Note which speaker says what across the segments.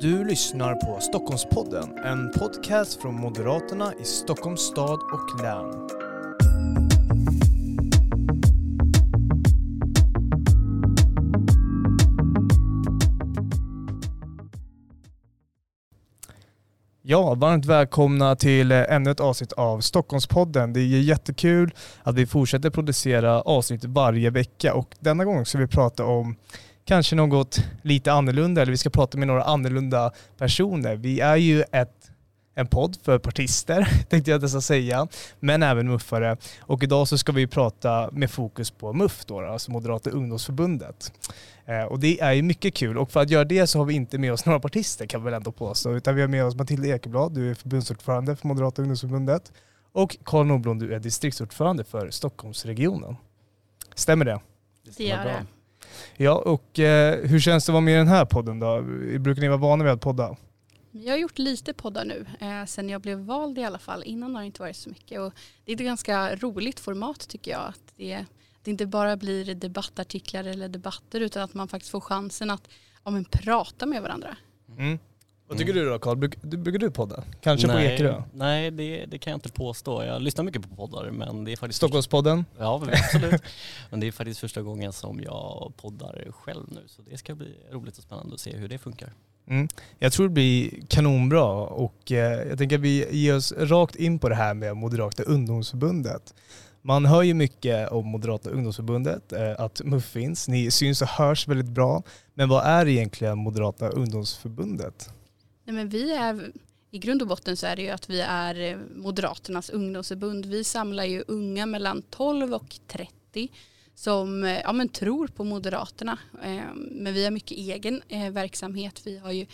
Speaker 1: Du lyssnar på Stockholmspodden, en podcast från Moderaterna i Stockholms stad och län. Ja, varmt välkomna till eh, ännu ett avsnitt av Stockholmspodden. Det är jättekul att vi fortsätter producera avsnitt varje vecka och denna gång ska vi prata om kanske något lite annorlunda eller vi ska prata med några annorlunda personer. Vi är ju ett en podd för partister, tänkte jag nästan säga, men även muffare. Och idag så ska vi prata med fokus på MUF, då, alltså Moderata ungdomsförbundet. Eh, och det är ju mycket kul och för att göra det så har vi inte med oss några partister kan vi väl ändå påstå, utan vi har med oss Matilda Ekeblad, du är förbundsordförande för Moderata ungdomsförbundet och Karl Norblom, du är distriktsordförande för Stockholmsregionen. Stämmer det?
Speaker 2: Det gör det.
Speaker 1: Ja, och eh, hur känns det att vara med i den här podden då? Brukar ni vara vana vid att podda?
Speaker 2: Jag har gjort lite poddar nu, eh, sen jag blev vald i alla fall. Innan har det inte varit så mycket. Och det är ett ganska roligt format tycker jag. Att det, det inte bara blir debattartiklar eller debatter utan att man faktiskt får chansen att ja, men, prata med varandra.
Speaker 1: Mm. Vad tycker du då Karl? Bruk, brukar du podda? Kanske
Speaker 3: nej,
Speaker 1: på Ekerö?
Speaker 3: Nej, det, det, kan jag inte påstå. Jag lyssnar mycket på poddar men det är faktiskt...
Speaker 1: Stockholmspodden?
Speaker 3: Ja, absolut. men det är faktiskt första gången som jag poddar själv nu så det ska bli roligt och spännande att se hur det funkar.
Speaker 1: Mm. Jag tror det blir kanonbra och eh, jag tänker att vi ger oss rakt in på det här med Moderata ungdomsförbundet. Man hör ju mycket om Moderata ungdomsförbundet, eh, att MUF finns, ni syns och hörs väldigt bra. Men vad är egentligen Moderata ungdomsförbundet?
Speaker 2: Nej, men vi är, I grund och botten så är det ju att vi är eh, Moderaternas ungdomsförbund. Vi samlar ju unga mellan 12 och 30 som eh, ja, men tror på Moderaterna. Eh, men vi har mycket egen verksamhet. Vi har ju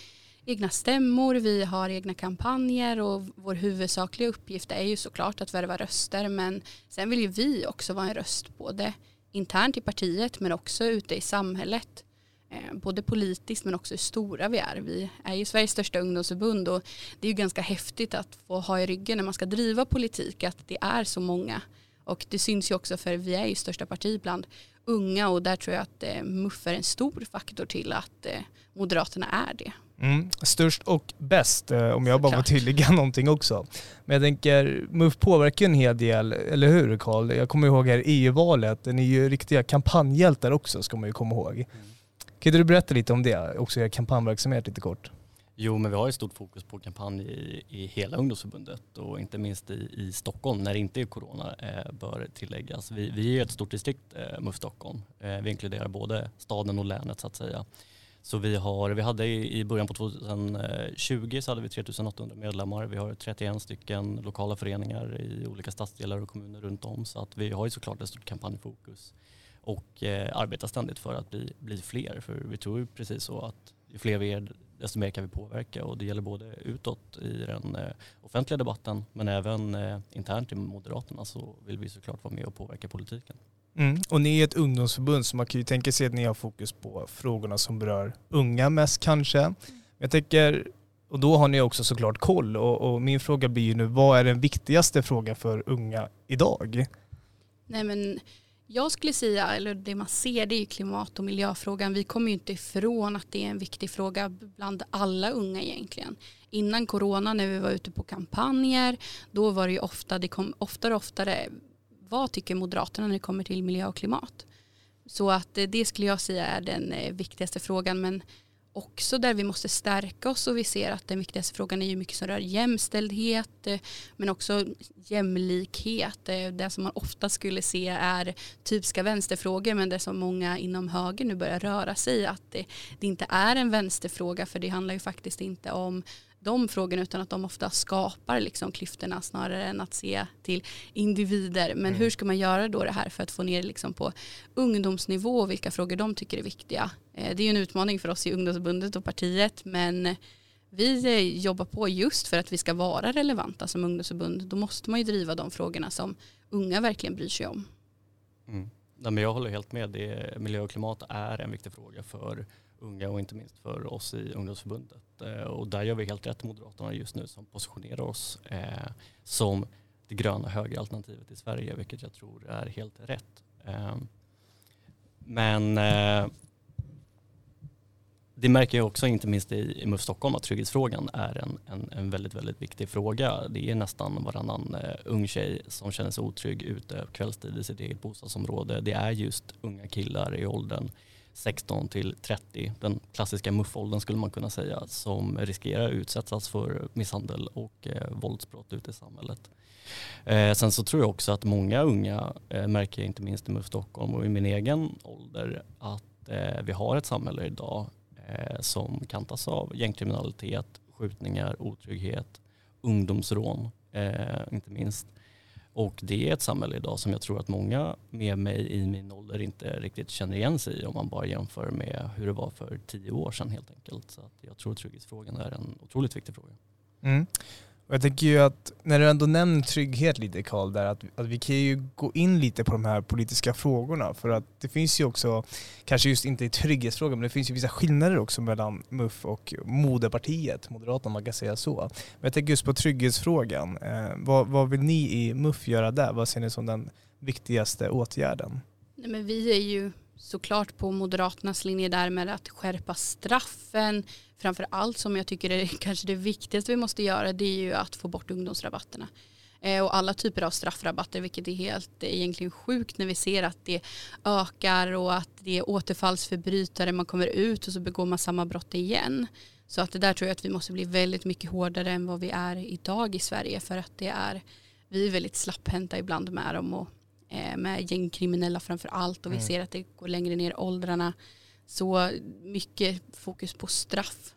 Speaker 2: egna stämmor, vi har egna kampanjer och vår huvudsakliga uppgift är ju såklart att värva röster men sen vill ju vi också vara en röst både internt i partiet men också ute i samhället. Eh, både politiskt men också hur stora vi är. Vi är ju Sveriges största ungdomsförbund och det är ju ganska häftigt att få ha i ryggen när man ska driva politik att det är så många. Och det syns ju också för vi är ju största parti bland unga och där tror jag att eh, MUF är en stor faktor till att eh, Moderaterna är det.
Speaker 1: Mm, störst och bäst, eh, om jag bara får tillägga någonting också. Men jag tänker, MUF påverkar en hel del, eller hur Karl? Jag kommer ihåg här EU-valet, ni är ju riktiga kampanjhjältar också ska man ju komma ihåg. Mm. Kan du berätta lite om det, också er kampanjverksamhet lite kort?
Speaker 3: Jo, men vi har ett stort fokus på kampanj i, i hela ungdomsförbundet och inte minst i, i Stockholm när det inte är corona eh, bör tilläggas. Vi, vi är ett stort distrikt, eh, MUF Stockholm. Eh, vi inkluderar både staden och länet så att säga. Så vi, har, vi hade i, i början på 2020 så hade vi 3800 medlemmar. Vi har 31 stycken lokala föreningar i olika stadsdelar och kommuner runt om så att vi har ju såklart ett stort kampanjfokus och eh, arbetar ständigt för att bli, bli fler. För vi tror ju precis så att ju fler vi är desto mer kan vi påverka och det gäller både utåt i den eh, offentliga debatten men även eh, internt i Moderaterna så vill vi såklart vara med och påverka politiken.
Speaker 1: Mm. Och ni är ett ungdomsförbund så man kan ju tänka sig att ni har fokus på frågorna som berör unga mest kanske. Jag tänker, och då har ni också såklart koll och, och min fråga blir ju nu, vad är den viktigaste frågan för unga idag?
Speaker 2: Nej men jag skulle säga, eller det man ser det är ju klimat och miljöfrågan. Vi kommer ju inte ifrån att det är en viktig fråga bland alla unga egentligen. Innan corona när vi var ute på kampanjer, då var det ju ofta, det kom oftare och oftare, vad tycker Moderaterna när det kommer till miljö och klimat? Så att eh, det skulle jag säga är den eh, viktigaste frågan. Men också där vi måste stärka oss och vi ser att den viktigaste frågan är ju mycket som rör jämställdhet eh, men också jämlikhet. Eh, det som man ofta skulle se är typiska vänsterfrågor men det som många inom höger nu börjar röra sig att det, det inte är en vänsterfråga för det handlar ju faktiskt inte om de frågorna utan att de ofta skapar liksom klyftorna snarare än att se till individer. Men mm. hur ska man göra då det här för att få ner liksom på ungdomsnivå och vilka frågor de tycker är viktiga. Eh, det är en utmaning för oss i ungdomsförbundet och partiet men vi eh, jobbar på just för att vi ska vara relevanta som ungdomsförbund. Då måste man ju driva de frågorna som unga verkligen bryr sig om.
Speaker 3: Mm. Ja, men jag håller helt med. Det, miljö och klimat är en viktig fråga för unga och inte minst för oss i ungdomsförbundet. Eh, och där gör vi helt rätt Moderaterna just nu som positionerar oss eh, som det gröna högeralternativet i Sverige vilket jag tror är helt rätt. Eh, men det märker jag också inte minst i, MUF Stockholm att trygghetsfrågan är en, en, en, väldigt, väldigt viktig fråga. Det är nästan varannan ung tjej som känner sig otrygg ute kvällstid i sitt eget bostadsområde. Det är just unga killar i åldern 16 till 30, den klassiska MUF-åldern skulle man kunna säga, som riskerar att utsättas för misshandel och eh, våldsbrott ute i samhället. Eh, sen så tror jag också att många unga eh, märker, inte minst i MUF Stockholm och i min egen ålder, att eh, vi har ett samhälle idag eh, som kantas av gängkriminalitet, skjutningar, otrygghet, ungdomsrån eh, inte minst. Och det är ett samhälle idag som jag tror att många med mig i min ålder inte riktigt känner igen sig i om man bara jämför med hur det var för tio år sedan helt enkelt. Så att jag tror att trygghetsfrågan är en otroligt viktig fråga.
Speaker 1: Mm. Och jag tänker ju att när du ändå nämner trygghet lite Karl, där att, att vi kan ju gå in lite på de här politiska frågorna för att det finns ju också, kanske just inte i trygghetsfrågan, men det finns ju vissa skillnader också mellan MUF och Moderpartiet, Moderaterna man kan säga så. Men jag tänker just på trygghetsfrågan, eh, vad, vad vill ni i MUF göra där? Vad ser ni som den viktigaste åtgärden?
Speaker 2: Nej, men vi är ju såklart på Moderaternas linje där med att skärpa straffen. Framför allt som jag tycker är kanske det viktigaste vi måste göra det är ju att få bort ungdomsrabatterna. Eh, och alla typer av straffrabatter vilket är helt egentligen sjukt när vi ser att det ökar och att det är återfallsförbrytare, man kommer ut och så begår man samma brott igen. Så att det där tror jag att vi måste bli väldigt mycket hårdare än vad vi är idag i Sverige för att det är vi är väldigt slapphänta ibland med dem och med gängkriminella framför allt och vi mm. ser att det går längre ner i åldrarna. Så mycket fokus på straff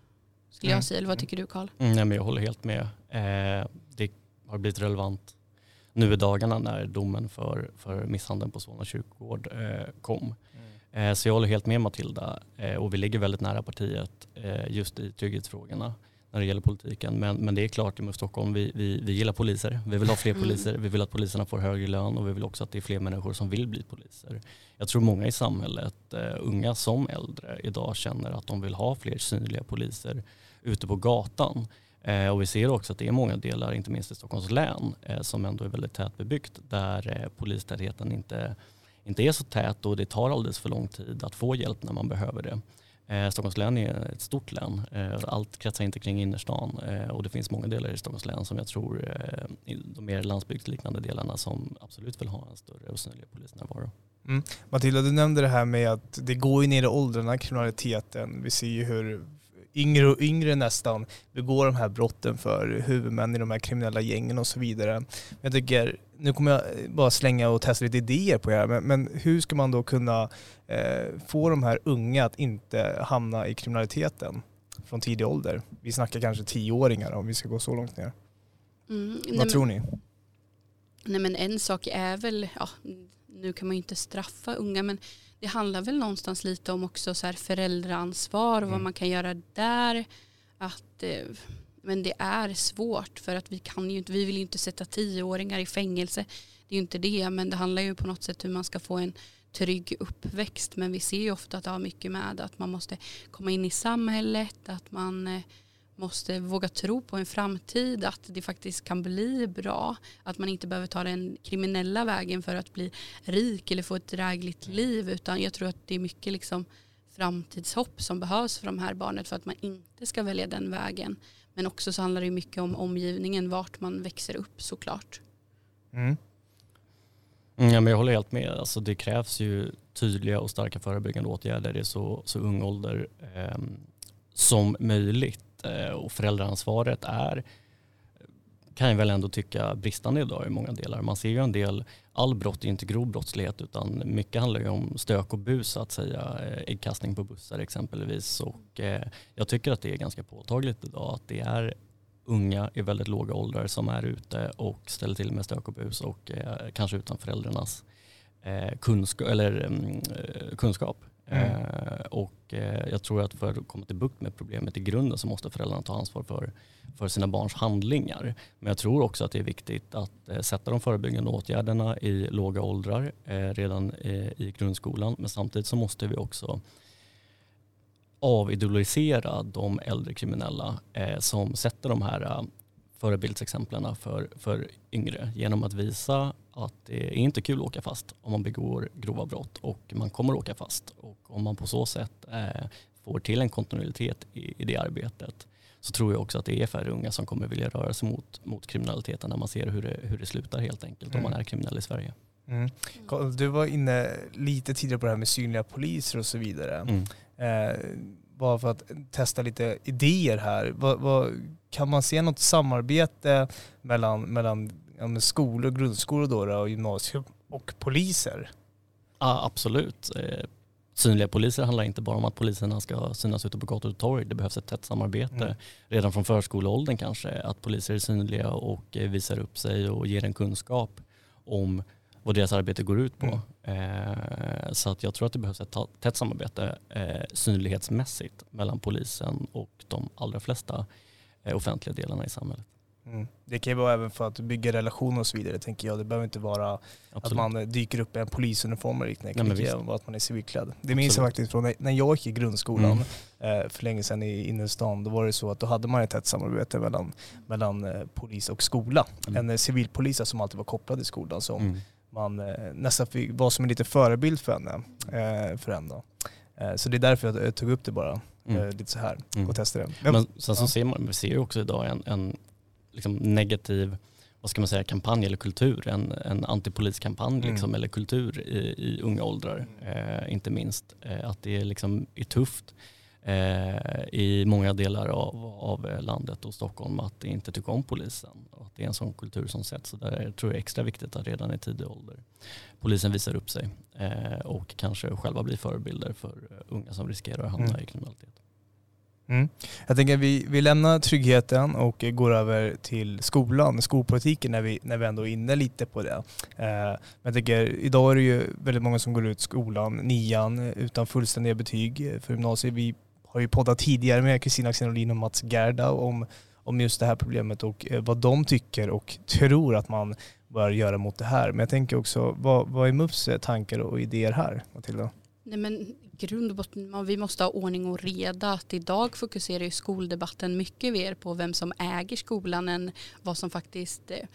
Speaker 2: skulle mm. jag säga. Eller vad tycker du Karl?
Speaker 3: Mm, nej, men jag håller helt med. Eh, det har blivit relevant nu i dagarna när domen för, för misshandeln på Solna kyrkogård eh, kom. Mm. Eh, så jag håller helt med Matilda eh, och vi ligger väldigt nära partiet eh, just i trygghetsfrågorna när det gäller politiken. Men, men det är klart i Stockholm, vi, vi, vi gillar poliser. Vi vill ha fler mm. poliser. Vi vill att poliserna får högre lön och vi vill också att det är fler människor som vill bli poliser. Jag tror många i samhället, uh, unga som äldre, idag känner att de vill ha fler synliga poliser ute på gatan. Uh, och vi ser också att det är många delar, inte minst i Stockholms län, uh, som ändå är väldigt tätbebyggt, där polistätheten inte, inte är så tät och det tar alldeles för lång tid att få hjälp när man behöver det. Eh, Stockholms län är ett stort län. Eh, allt kretsar inte kring innerstan eh, och det finns många delar i Stockholms län som jag tror, eh, de mer landsbygdsliknande delarna som absolut vill ha en större och synligare polisnärvaro.
Speaker 1: Mm. Matilda, du nämnde det här med att det går ju ner i åldrarna, kriminaliteten. Vi ser ju hur yngre och yngre nästan begår de här brotten för huvudmän i de här kriminella gängen och så vidare. Jag tycker, nu kommer jag bara slänga och testa lite idéer på er, men, men hur ska man då kunna eh, få de här unga att inte hamna i kriminaliteten från tidig ålder? Vi snackar kanske tioåringar om vi ska gå så långt ner. Mm, Vad nej, tror ni?
Speaker 2: Nej men en sak är väl, ja, nu kan man ju inte straffa unga men det handlar väl någonstans lite om också så här föräldraansvar och mm. vad man kan göra där. Att, eh, men det är svårt för att vi kan ju inte, vi vill ju inte sätta tioåringar i fängelse. Det är ju inte det, men det handlar ju på något sätt hur man ska få en trygg uppväxt. Men vi ser ju ofta att det har mycket med att man måste komma in i samhället, att man eh, måste våga tro på en framtid, att det faktiskt kan bli bra. Att man inte behöver ta den kriminella vägen för att bli rik eller få ett drägligt liv. Utan jag tror att det är mycket liksom framtidshopp som behövs för de här barnen för att man inte ska välja den vägen. Men också så handlar det mycket om omgivningen, vart man växer upp såklart.
Speaker 3: Mm. mm. Ja, men jag håller helt med. Alltså, det krävs ju tydliga och starka förebyggande åtgärder i så, så ung ålder eh, som möjligt. Eh, och föräldraansvaret är kan jag väl ändå tycka bristande idag i många delar. Man ser ju en del, all brott är inte grov brottslighet utan mycket handlar ju om stök och bus så att säga, eh, äggkastning på bussar exempelvis och eh, jag tycker att det är ganska påtagligt idag att det är unga i väldigt låga åldrar som är ute och ställer till med stök och bus och kanske utan föräldrarnas mm, kunskap, eller, kunskap. Mm. Eh, och eh, jag tror att för att komma till bukt med problemet i grunden så måste föräldrarna ta ansvar för, för sina barns handlingar. Men jag tror också att det är viktigt att eh, sätta de förebyggande åtgärderna i låga åldrar eh, redan eh, i grundskolan. Men samtidigt så måste vi också avideologisera de äldre kriminella eh, som sätter de här förebildsexemplen för, för yngre genom att visa att det är inte kul att åka fast om man begår grova brott och man kommer att åka fast. Och om man på så sätt eh, får till en kontinuitet i, det arbetet så tror jag också att det är färre unga som kommer vilja röra sig mot, mot kriminaliteten när man ser hur det, hur det slutar helt enkelt mm. om man är kriminell i Sverige.
Speaker 1: Mm. Du var inne lite tidigare på det här med synliga poliser och så vidare. Mm. Eh, bara för att testa lite idéer här. Vad, vad, kan man se något samarbete mellan, mellan ja, skolor, grundskolor då, och gymnasium och poliser?
Speaker 3: Ja, absolut. Eh, synliga poliser handlar inte bara om att poliserna ska synas ute på gator och torg. Det behövs ett tätt samarbete mm. redan från förskoleåldern kanske. Att poliser är synliga och eh, visar upp sig och ger en kunskap om vad deras arbete går ut på. Mm. Eh, så att jag tror att det behövs ett tätt samarbete eh, synlighetsmässigt mellan polisen och de allra flesta eh, offentliga delarna i samhället.
Speaker 1: Mm. Det kan ju vara även för att bygga relationer och så vidare tänker jag. Det behöver inte vara Absolut. att man dyker upp i en polisuniform eller liknande. Det kan ja, vara att man är civilklädd. Det minns jag faktiskt från när jag gick i grundskolan mm. Eh, för länge sedan i innerstan. Då var det så att då hade man ett tätt samarbete mellan, mellan eh, polis och skola. Mm. En eh, civilpolis som alltid var kopplad till skolan som mm. man nästan fick, var som en liten förebild för henne. För henne Så det är därför jag tog upp det bara. Mm. lite så här och mm. testade det.
Speaker 3: Men sen så ser man, vi ser ju också idag en, en liksom negativ vad ska man säga, kampanj eller kultur, en, en antipoliskampanj mm. liksom, eller kultur i, i unga åldrar. Eh, inte minst eh, att det liksom är tufft eh, i många delar av, av landet och Stockholm att inte tycka om polisen. Och att det är en sån kultur som sätts. Så där tror jag är extra viktigt att redan i tidig ålder polisen visar upp sig eh, och kanske själva blir förebilder för unga som riskerar att hamna mm. i kriminalitet.
Speaker 1: Mm. Jag tänker att vi, vi lämnar tryggheten och går över till skolan, skolpolitiken när vi, när vi ändå är inne lite på det. Eh, jag tänker, idag är det ju väldigt många som går ut skolan, nian, utan fullständiga betyg för gymnasiet. Vi har ju poddat tidigare med Kristina Axén och Mats Gerda om, om just det här problemet och eh, vad de tycker och tror att man bör göra mot det här. Men jag tänker också, vad, vad är MUFs tankar och idéer här, Matilda?
Speaker 2: Nej men grund och botten, vi måste ha ordning och reda. Att idag fokuserar ju skoldebatten mycket mer på vem som äger skolan än vad som faktiskt eh,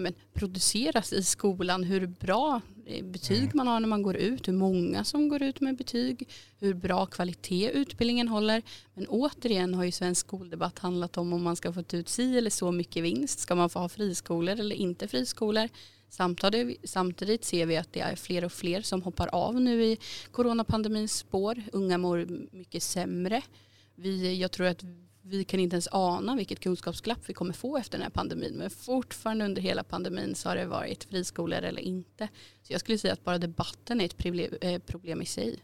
Speaker 2: men, produceras i skolan. Hur bra eh, betyg mm. man har när man går ut, hur många som går ut med betyg, hur bra kvalitet utbildningen håller. Men återigen har ju svensk skoldebatt handlat om om man ska få ta ut si eller så mycket vinst. Ska man få ha friskolor eller inte friskolor? Samtidigt ser vi att det är fler och fler som hoppar av nu i coronapandemins spår. Unga mår mycket sämre. Vi, jag tror att vi kan inte ens ana vilket kunskapsglapp vi kommer få efter den här pandemin. Men fortfarande under hela pandemin så har det varit friskolor eller inte. Så jag skulle säga att bara debatten är ett problem, eh, problem i sig.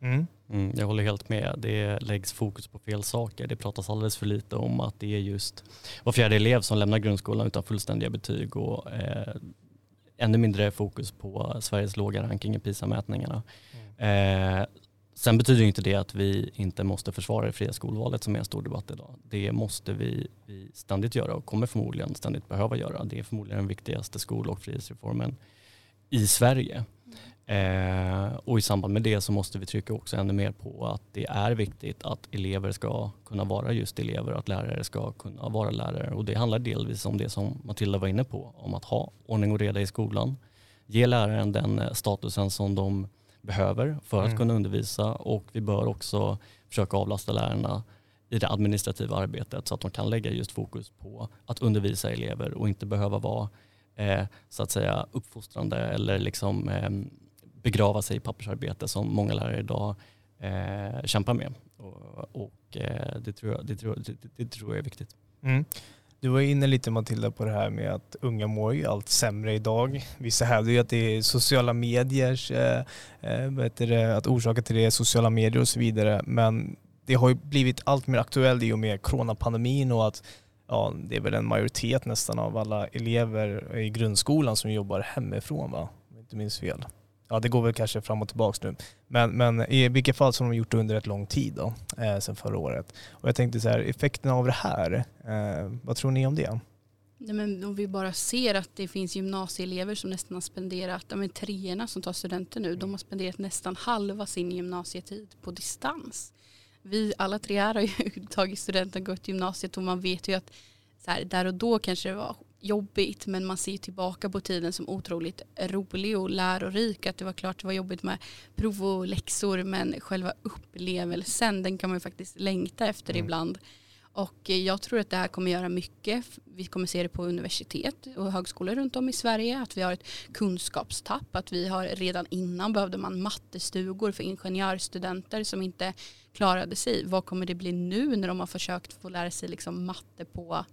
Speaker 3: Mm. Mm, jag håller helt med. Det läggs fokus på fel saker. Det pratas alldeles för lite om att det är just var fjärde elev som lämnar grundskolan utan fullständiga betyg. Och, eh, ännu mindre fokus på Sveriges låga ranking i PISA-mätningarna. Mm. Eh, sen betyder inte det att vi inte måste försvara det fria skolvalet som är en stor debatt idag. Det måste vi, vi ständigt göra och kommer förmodligen ständigt behöva göra. Det är förmodligen den viktigaste skol och frihetsreformen i Sverige. Eh, och i samband med det så måste vi trycka också ännu mer på att det är viktigt att elever ska kunna vara just elever och att lärare ska kunna vara lärare. Och det handlar delvis om det som Matilda var inne på, om att ha ordning och reda i skolan. Ge läraren den eh, statusen som de behöver för att mm. kunna undervisa och vi bör också försöka avlasta lärarna i det administrativa arbetet så att de kan lägga just fokus på att undervisa elever och inte behöva vara eh, så att säga uppfostrande eller liksom eh, begrava sig i pappersarbete som många lärare idag eh, kämpar med. Och, och eh, det, tror jag, det, tror, det, det, tror jag är viktigt. Mm.
Speaker 1: Du var inne lite Matilda på det här med att unga mår ju allt sämre idag. Vissa hävdar ju att det är sociala mediers, eh, eh det, att orsaken till det är sociala medier och så vidare. Men det har ju blivit allt mer aktuellt i och med coronapandemin och att ja, det är väl en majoritet nästan av alla elever i grundskolan som jobbar hemifrån va? Om jag inte minns fel ja det går väl kanske fram och tillbaka nu. Men, men i vilket fall så har de gjort det under rätt lång tid då, eh, sedan förra året. Och jag tänkte så här, effekten av det här, eh, vad tror ni om det?
Speaker 2: Nej, men om vi bara ser att det finns gymnasieelever som nästan har spenderat, de treorna som tar studenter nu, de har spenderat nästan halva sin gymnasietid på distans. Vi alla tre här har ju tagit studenten, gått gymnasiet och man vet ju att så här, där och då kanske det var jobbigt men man ser tillbaka på tiden som otroligt rolig och lärorik. Att det var klart det var jobbigt med prov och läxor men själva upplevelsen den kan man ju faktiskt längta efter mm. ibland. Och jag tror att det här kommer göra mycket. Vi kommer se det på universitet och högskolor runt om i Sverige. Att vi har ett kunskapstapp. Att vi har redan innan behövde man mattestugor för ingenjörsstudenter som inte klarade sig. Vad kommer det bli nu när de har försökt få lära sig liksom matte på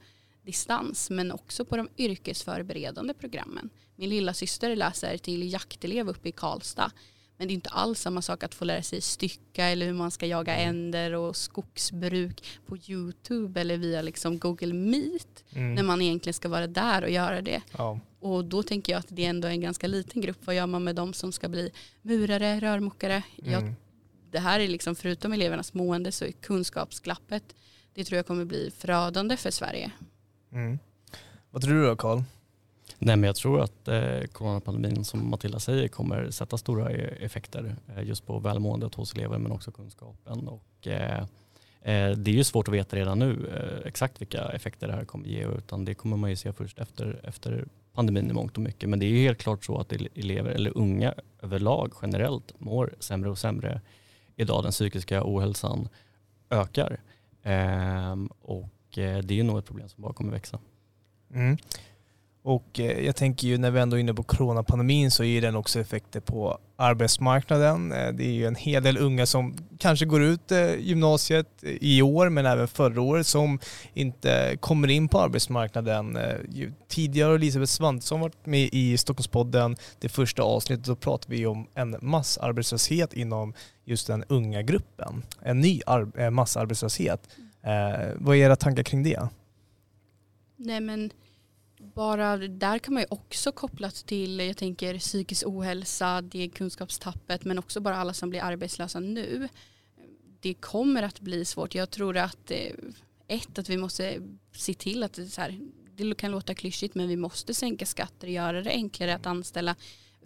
Speaker 2: distans men också på de yrkesförberedande programmen. Min lilla syster läser till jaktelev uppe i Karlstad men det är inte alls samma sak att få lära sig stycka eller hur man ska jaga mm. änder och skogsbruk på YouTube eller via liksom Google Meet mm. när man egentligen ska vara där och göra det. Ja. Och då tänker jag att det är ändå en ganska liten grupp. Vad gör man med de som ska bli murare, rörmokare? Mm. Jag, det här är liksom förutom elevernas mående så är kunskapsglappet det tror jag kommer bli förödande för Sverige.
Speaker 1: Mm. Vad tror du då Karl?
Speaker 3: Nej, men jag tror att eh, coronapandemin som Matilda säger kommer sätta stora e-, effekter eh, just på välmåendet hos elever men också kunskapen. Och, eh, eh, det är ju svårt att veta redan nu eh, exakt vilka effekter det här kommer ge utan det kommer man ju se först efter, efter pandemin i mångt och mycket. Men det är ju helt klart så att elever eller unga överlag generellt mår sämre och sämre idag. Den psykiska ohälsan ökar ehm, och eh, det är nog ett problem som bara kommer växa.
Speaker 1: Mm. Och eh, jag tänker ju när vi ändå är inne på coronapandemin så ger den också effekter på arbetsmarknaden. Eh, det är ju en hel del unga som kanske går ut eh, gymnasiet i år men även förra året som inte kommer in på arbetsmarknaden. Tidigare har Elisabeth Svantesson varit med i Stockholmspodden. Det första avsnittet då pratade vi om en massarbetslöshet inom just den unga gruppen. En ny massarbetslöshet. Vad är era tankar kring det?
Speaker 2: Nej men bara där kan man ju också kopplat till, jag tänker psykisk ohälsa, det kunskapstappet men också bara alla som blir arbetslösa nu. Det kommer att bli svårt. Jag tror att eh, ett, att vi måste se till att det, så här, det kan låta klyschigt men vi måste sänka skatter och göra det enklare att anställa.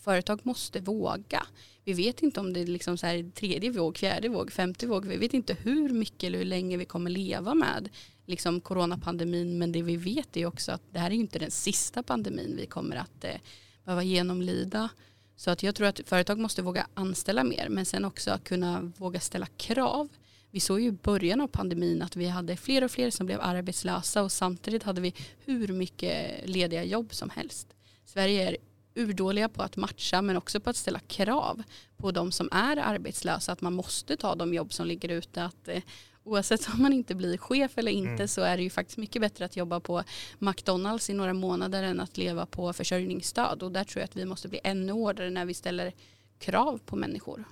Speaker 2: Företag måste våga. Vi vet inte om det är liksom så här tredje våg, fjärde våg, femte våg. Vi vet inte hur mycket eller hur länge vi kommer leva med liksom coronapandemin men det vi vet är också att det här är inte den sista pandemin vi kommer att eh, behöva genomlida. Så att jag tror att företag måste våga anställa mer men sen också kunna våga ställa krav. Vi såg ju i början av pandemin att vi hade fler och fler som blev arbetslösa och samtidigt hade vi hur mycket lediga jobb som helst. Sverige är urdåliga på att matcha men också på att ställa krav på de som är arbetslösa att man måste ta de jobb som ligger ute. Att eh, oavsett om man inte blir chef eller inte mm. så är det ju faktiskt mycket bättre att jobba på McDonalds i några månader än att leva på försörjningsstöd och där tror jag att vi måste bli ännu hårdare när vi ställer krav på människor.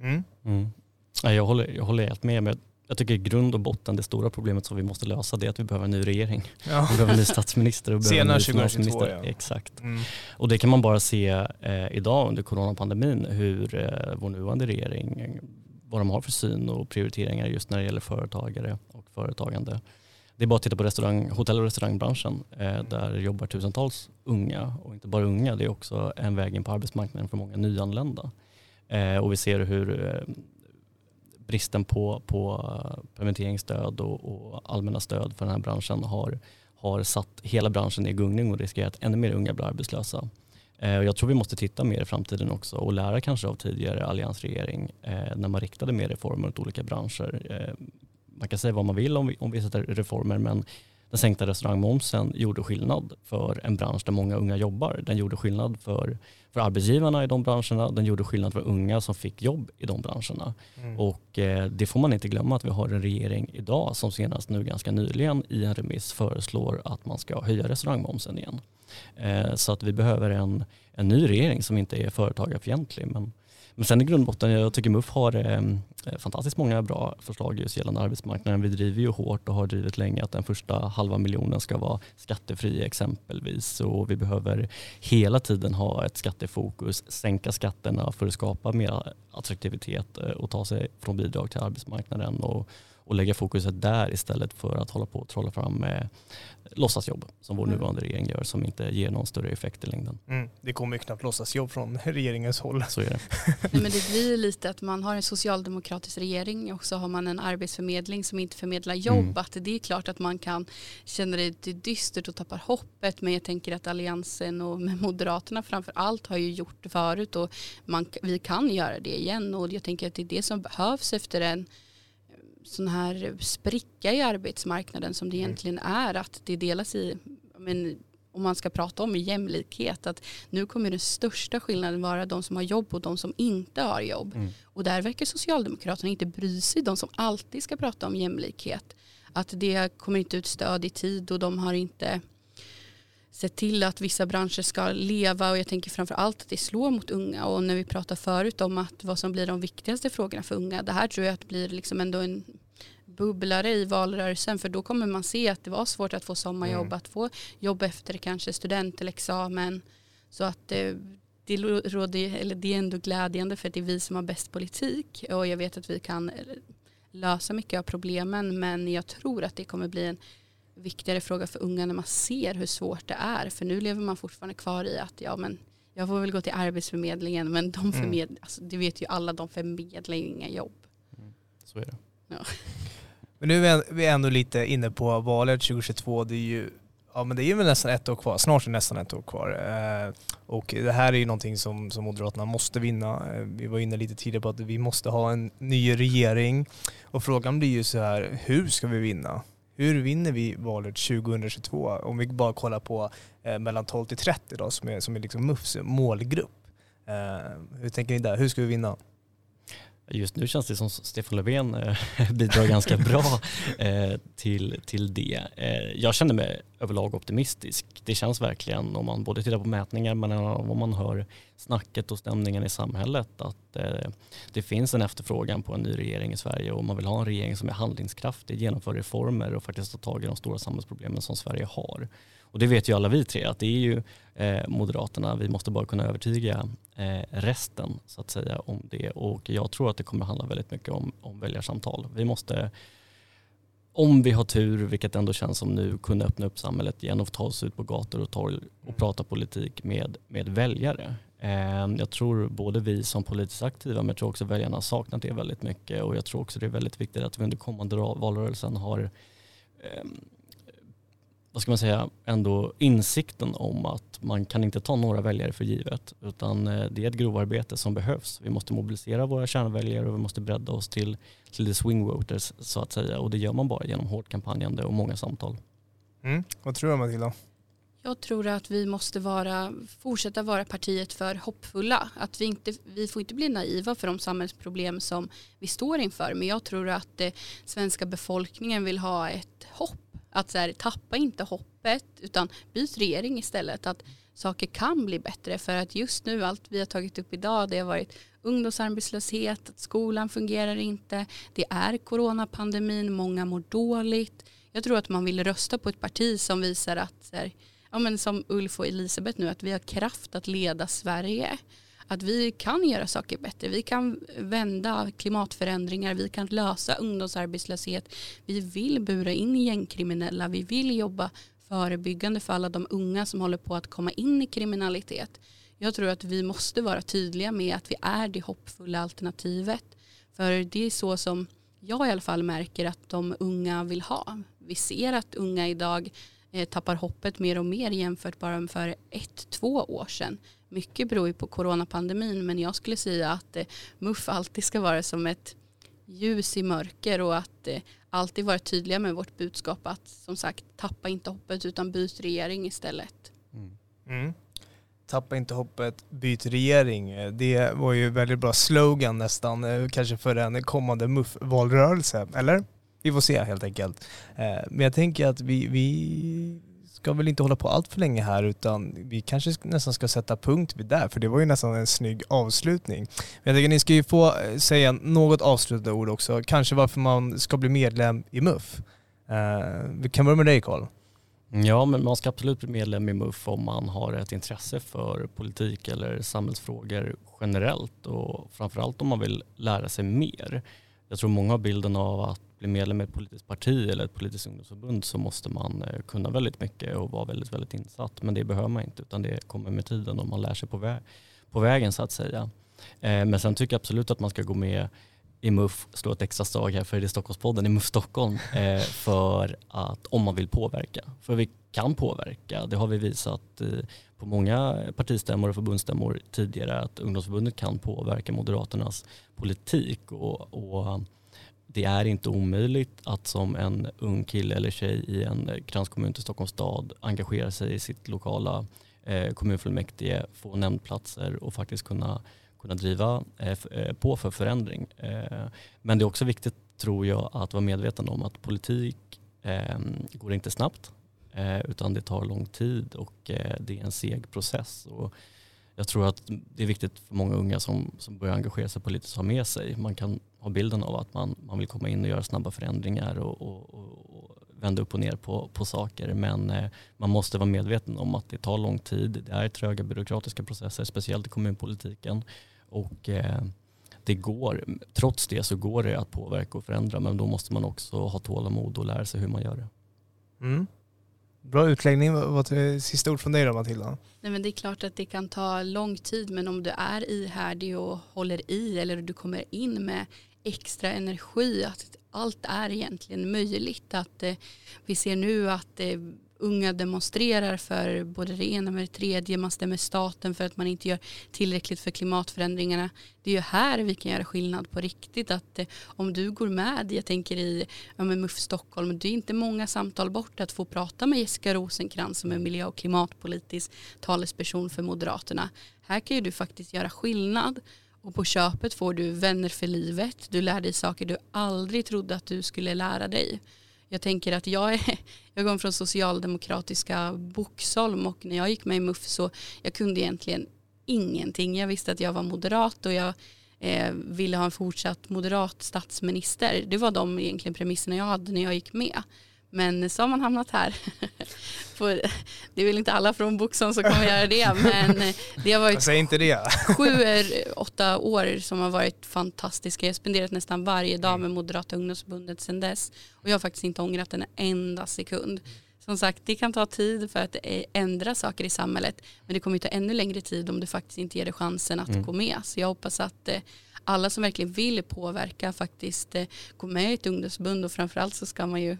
Speaker 3: Mm. Mm. Jag, håller, jag håller helt med. Men jag tycker i grund och botten det stora problemet som vi måste lösa det är att vi behöver en ny regering. Ja. Vi behöver en ny statsminister och behöver en ny finansminister. Ja. Exakt. Mm. Och det kan man bara se eh, idag under coronapandemin hur eh, vår nuvarande regering vad de har för syn och prioriteringar just när det gäller företagare och företagande. Det är bara att titta på restaurang, hotell och restaurangbranschen. Eh, där jobbar tusentals unga och inte bara unga, det är också en väg in på arbetsmarknaden för många nyanlända. Eh, och vi ser hur eh, bristen på, på eh, permitteringsstöd och, och allmänna stöd för den här branschen har, har satt hela branschen i gungning och riskerat att ännu mer unga blir arbetslösa. Eh, jag tror vi måste titta mer i framtiden också och lära kanske av tidigare alliansregering eh, när man riktade mer reformer åt olika branscher. Eh, man kan säga vad man vill om, om vissa reformer men den sänkta restaurangmomsen gjorde skillnad för en bransch där många unga jobbar. Den gjorde skillnad för, för arbetsgivarna i de branscherna. Den gjorde skillnad för unga som fick jobb i de branscherna. Mm. Och eh, det får man inte glömma att vi har en regering idag som senast nu ganska nyligen i en remiss föreslår att man ska höja restaurangmomsen igen. Eh, så att vi behöver en, en ny regering som inte är företagarfientlig. Men, men sen i grundbotten, jag tycker MUF har eh, fantastiskt många bra förslag just gällande arbetsmarknaden. Vi driver ju hårt och har drivit länge att den första halva miljonen ska vara skattefri exempelvis. Och vi behöver hela tiden ha ett skattefokus, sänka skatterna för att skapa mer attraktivitet eh, och ta sig från bidrag till arbetsmarknaden. Och, och lägga fokuset där istället för att hålla på och trolla fram eh, låtsasjobb som vår mm. nuvarande regering gör som inte ger någon större effekt i längden.
Speaker 1: Mm. Det kommer ju knappt låtsasjobb från regeringens håll.
Speaker 3: Så är det.
Speaker 2: Nej, men det blir lite att man har en socialdemokratisk regering och så har man en arbetsförmedling som inte förmedlar jobb. Mm. Att det är klart att man kan känna det dystert och tappar hoppet men jag tänker att alliansen och med Moderaterna framför allt har ju gjort det förut och man, vi kan göra det igen och jag tänker att det är det som behövs efter en sån här spricka i arbetsmarknaden som det mm. egentligen är att det delas i men, om man ska prata om jämlikhet att nu kommer den största skillnaden vara de som har jobb och de som inte har jobb. Mm. Och där verkar Socialdemokraterna inte bry sig, de som alltid ska prata om jämlikhet. Att det kommer inte ut stöd i tid och de har inte sett till att vissa branscher ska leva och jag tänker framför allt att det slår mot unga och när vi pratar förut om att vad som blir de viktigaste frågorna för unga det här tror jag att blir liksom ändå en bubblare i valrörelsen för då kommer man se att det var svårt att få sommarjobb, mm. att få jobb efter kanske student eller examen. Så att det, det, råder, eller det är ändå glädjande för att det är vi som har bäst politik och jag vet att vi kan lösa mycket av problemen men jag tror att det kommer bli en viktigare fråga för unga när man ser hur svårt det är. För nu lever man fortfarande kvar i att ja men jag får väl gå till Arbetsförmedlingen men de förmedlar, mm. alltså, det vet ju alla, de förmedlar inga jobb.
Speaker 3: Mm. Så är det. Ja.
Speaker 1: Men nu är vi ändå lite inne på valet 2022. Det är ju Ja men det är ju nästan ett år kvar, snart är nästan ett år kvar. Eh, och det här är ju någonting som, som Moderaterna måste vinna. Eh, vi var inne lite tidigare på att vi måste ha en ny regering. Och frågan blir ju så här, hur ska vi vinna? Hur vinner vi valet 2022? Om vi bara kollar på eh, mellan 12 till 30 då, som är, som är liksom MUFs målgrupp. Eh, hur tänker ni där? Hur ska vi vinna?
Speaker 3: Just nu känns det som Stefan Löfven eh, bidrar ganska bra eh, till, till det. Eh, jag känner mig överlag optimistisk. Det känns verkligen om man både tittar på mätningar men om man hör snacket och stämningen i samhället att det finns en efterfrågan på en ny regering i Sverige och man vill ha en regering som är handlingskraftig, genomför reformer och faktiskt tar tag i de stora samhällsproblemen som Sverige har. Och det vet ju alla vi tre att det är ju eh, Moderaterna, vi måste bara kunna övertyga eh, resten så att säga om det och jag tror att det kommer handla väldigt mycket om, om väljarsamtal. Vi måste om vi har tur, vilket ändå känns som nu, kunna öppna upp samhället igen och ta oss ut på gator och torg och prata politik med, med väljare. Ehm, jag tror både vi som politiskt aktiva men jag tror också väljarna har saknat det väldigt mycket och jag tror också det är väldigt viktigt att vi under kommande valrörelsen har ehm, vad ska man säga, ändå insikten om att man kan inte ta några väljare för givet utan eh, det är ett grovarbete som behövs. Vi måste mobilisera våra kärnväljare och vi måste bredda oss till, till the swing voters så att säga och det gör man bara genom hårt kampanjande och många samtal.
Speaker 1: Mm. Vad tror du Matilda?
Speaker 2: Jag tror att vi måste vara, fortsätta vara partiet för hoppfulla. Att vi, inte, vi får inte bli naiva för de samhällsproblem som vi står inför. Men jag tror att eh, svenska befolkningen vill ha ett hopp att så här, tappa inte hoppet utan byt regering istället. Att saker kan bli bättre för att just nu allt vi har tagit upp idag det har varit ungdomsarbetslöshet, att skolan fungerar inte, det är coronapandemin, många mår dåligt. Jag tror att man vill rösta på ett parti som visar att, så här, ja, men som Ulf och Elisabeth nu, att vi har kraft att leda Sverige att vi kan göra saker bättre. Vi kan vända klimatförändringar, vi kan lösa ungdomsarbetslöshet. Vi vill bura in gängkriminella, vi vill jobba förebyggande för alla de unga som håller på att komma in i kriminalitet. Jag tror att vi måste vara tydliga med att vi är det hoppfulla alternativet. För det är så som jag i alla fall märker att de unga vill ha. Vi ser att unga idag tappar hoppet mer och mer jämfört bara för ett, två år sedan. Mycket beror ju på coronapandemin men jag skulle säga att eh, MUF alltid ska vara som ett ljus i mörker och att eh, alltid vara tydliga med vårt budskap att som sagt tappa inte hoppet utan byt regering istället. Mm.
Speaker 1: Mm. Tappa inte hoppet, byt regering. Det var ju väldigt bra slogan nästan, eh, kanske för en kommande MUF-valrörelse, eller? Vi får se helt enkelt. Eh, men jag tänker att vi, vi ska väl inte hålla på allt för länge här utan vi kanske nästan ska sätta punkt vid där för det var ju nästan en snygg avslutning. Men jag tycker ni ska ju få eh, säga något avslutande ord också, kanske varför man ska bli medlem i MUF. Vi kan börja med dig Karl.
Speaker 3: Ja, men man ska absolut bli medlem i MUF om man har ett intresse för politik eller samhällsfrågor generellt och framförallt om man vill lära sig mer. Jag tror många har bilden av att bli medlem i ett politiskt parti eller ett politiskt ungdomsförbund så måste man eh, kunna väldigt mycket och vara väldigt, väldigt insatt. Men det behöver man inte utan det kommer med tiden och man lär sig på, vä på vägen så att säga. Eh, men sen tycker jag absolut att man ska gå med i MUF, slå ett extra slag här för det är Stockholmspodden i MUF Stockholm, eh, för att om man vill påverka. För vi kan påverka, det har vi visat på många partistämmor och förbundsstämmor tidigare att ungdomsförbundet kan påverka Moderaternas politik och, och det är inte omöjligt att som en ung kille eller tjej i en kranskommun till Stockholms stad engagera sig i sitt lokala eh, kommunfullmäktige, få nämndplatser och faktiskt kunna, kunna driva eh, eh på för förändring. Eh, men det är också viktigt tror jag att vara medveten om att politik ehm, går inte snabbt eh, utan det tar lång tid och eh, det är en seg process. Och jag tror att det är viktigt för många unga som, som börjar engagera sig politiskt att ha med sig. Man kan ha bilden av att man, man vill komma in och göra snabba förändringar och, och, och vända upp och ner på, på saker. Men eh, man måste vara medveten om att det tar lång tid. Det är tröga byråkratiska processer, speciellt i kommunpolitiken. Och eh, det går, trots det så går det att påverka och förändra men då måste man också ha tålamod och lära sig hur man gör det.
Speaker 1: Mm. Bra utläggning. Vad är sista ord från dig då Matilda?
Speaker 2: Nej, men det är klart att det kan ta lång tid men om du är ihärdig och håller i eller du kommer in med extra energi att allt är egentligen möjligt. Att eh, vi ser nu att eh, unga demonstrerar för både det ena med det tredje, man stämmer staten för att man inte gör tillräckligt för klimatförändringarna. Det är ju här vi kan göra skillnad på riktigt. Att eh, om du går med, jag tänker i ja, MUF Stockholm, det är inte många samtal bort att få prata med Jessica Rosenkrantz som är miljö och klimatpolitisk talesperson för Moderaterna. Här kan ju du faktiskt göra skillnad och på köpet får du vänner för livet. Du lär dig saker du aldrig trodde att du skulle lära dig. Jag tänker att jag, är, jag kom från socialdemokratiska Boxholm och när jag gick med i MUF så jag kunde egentligen ingenting. Jag visste att jag var moderat och jag eh, ville ha en fortsatt moderat statsminister. Det var de egentligen premisserna jag hade när jag gick med. Men så har man hamnat här. det är väl inte alla från Boxholm som kommer göra det men det har varit
Speaker 1: inte det.
Speaker 2: sju, åtta år som har varit fantastiska. Jag har spenderat nästan varje dag med Moderata ungdomsförbundet sedan dess och jag har faktiskt inte ångrat en enda sekund. Som sagt, det kan ta tid för att ändra saker i samhället men det kommer ta ännu längre tid om du faktiskt inte ger dig chansen att mm. gå med. Så jag hoppas att eh, alla som verkligen vill påverka faktiskt eh, går med i ett ungdomsförbund och framförallt så ska man ju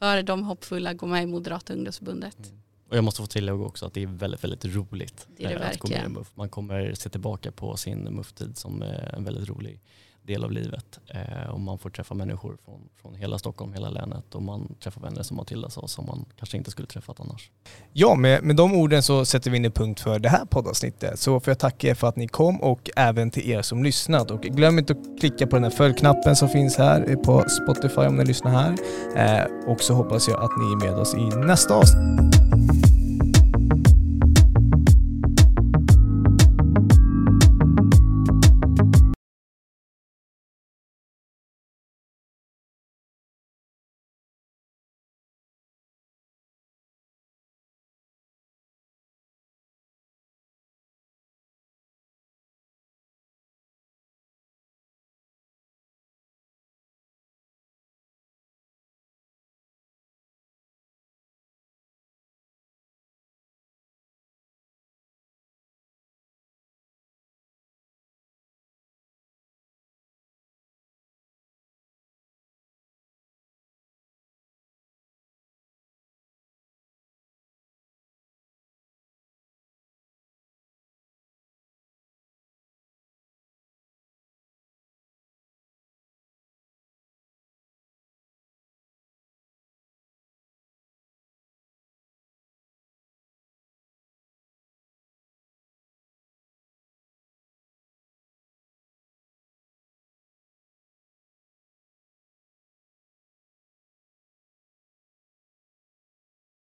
Speaker 2: för de hoppfulla gå med i Moderata ungdomsförbundet. Mm.
Speaker 3: Och jag måste få tillägga också att det är väldigt, väldigt roligt
Speaker 2: det är det
Speaker 3: att gå med i MUF. Man kommer se tillbaka på sin MUF-tid som en väldigt rolig del av livet. Eh, och man får träffa människor från, från hela Stockholm, hela länet och man träffar vänner som Matilda sa som man kanske inte skulle träffat annars.
Speaker 1: Ja, med, med de orden så sätter vi in en punkt för det här poddavsnittet. Så får jag tacka er för att ni kom och även till er som lyssnat. Och glöm inte att klicka på den här följknappen som finns här på Spotify om ni lyssnar här. Eh, och så hoppas jag att ni är med oss i nästa avsnitt.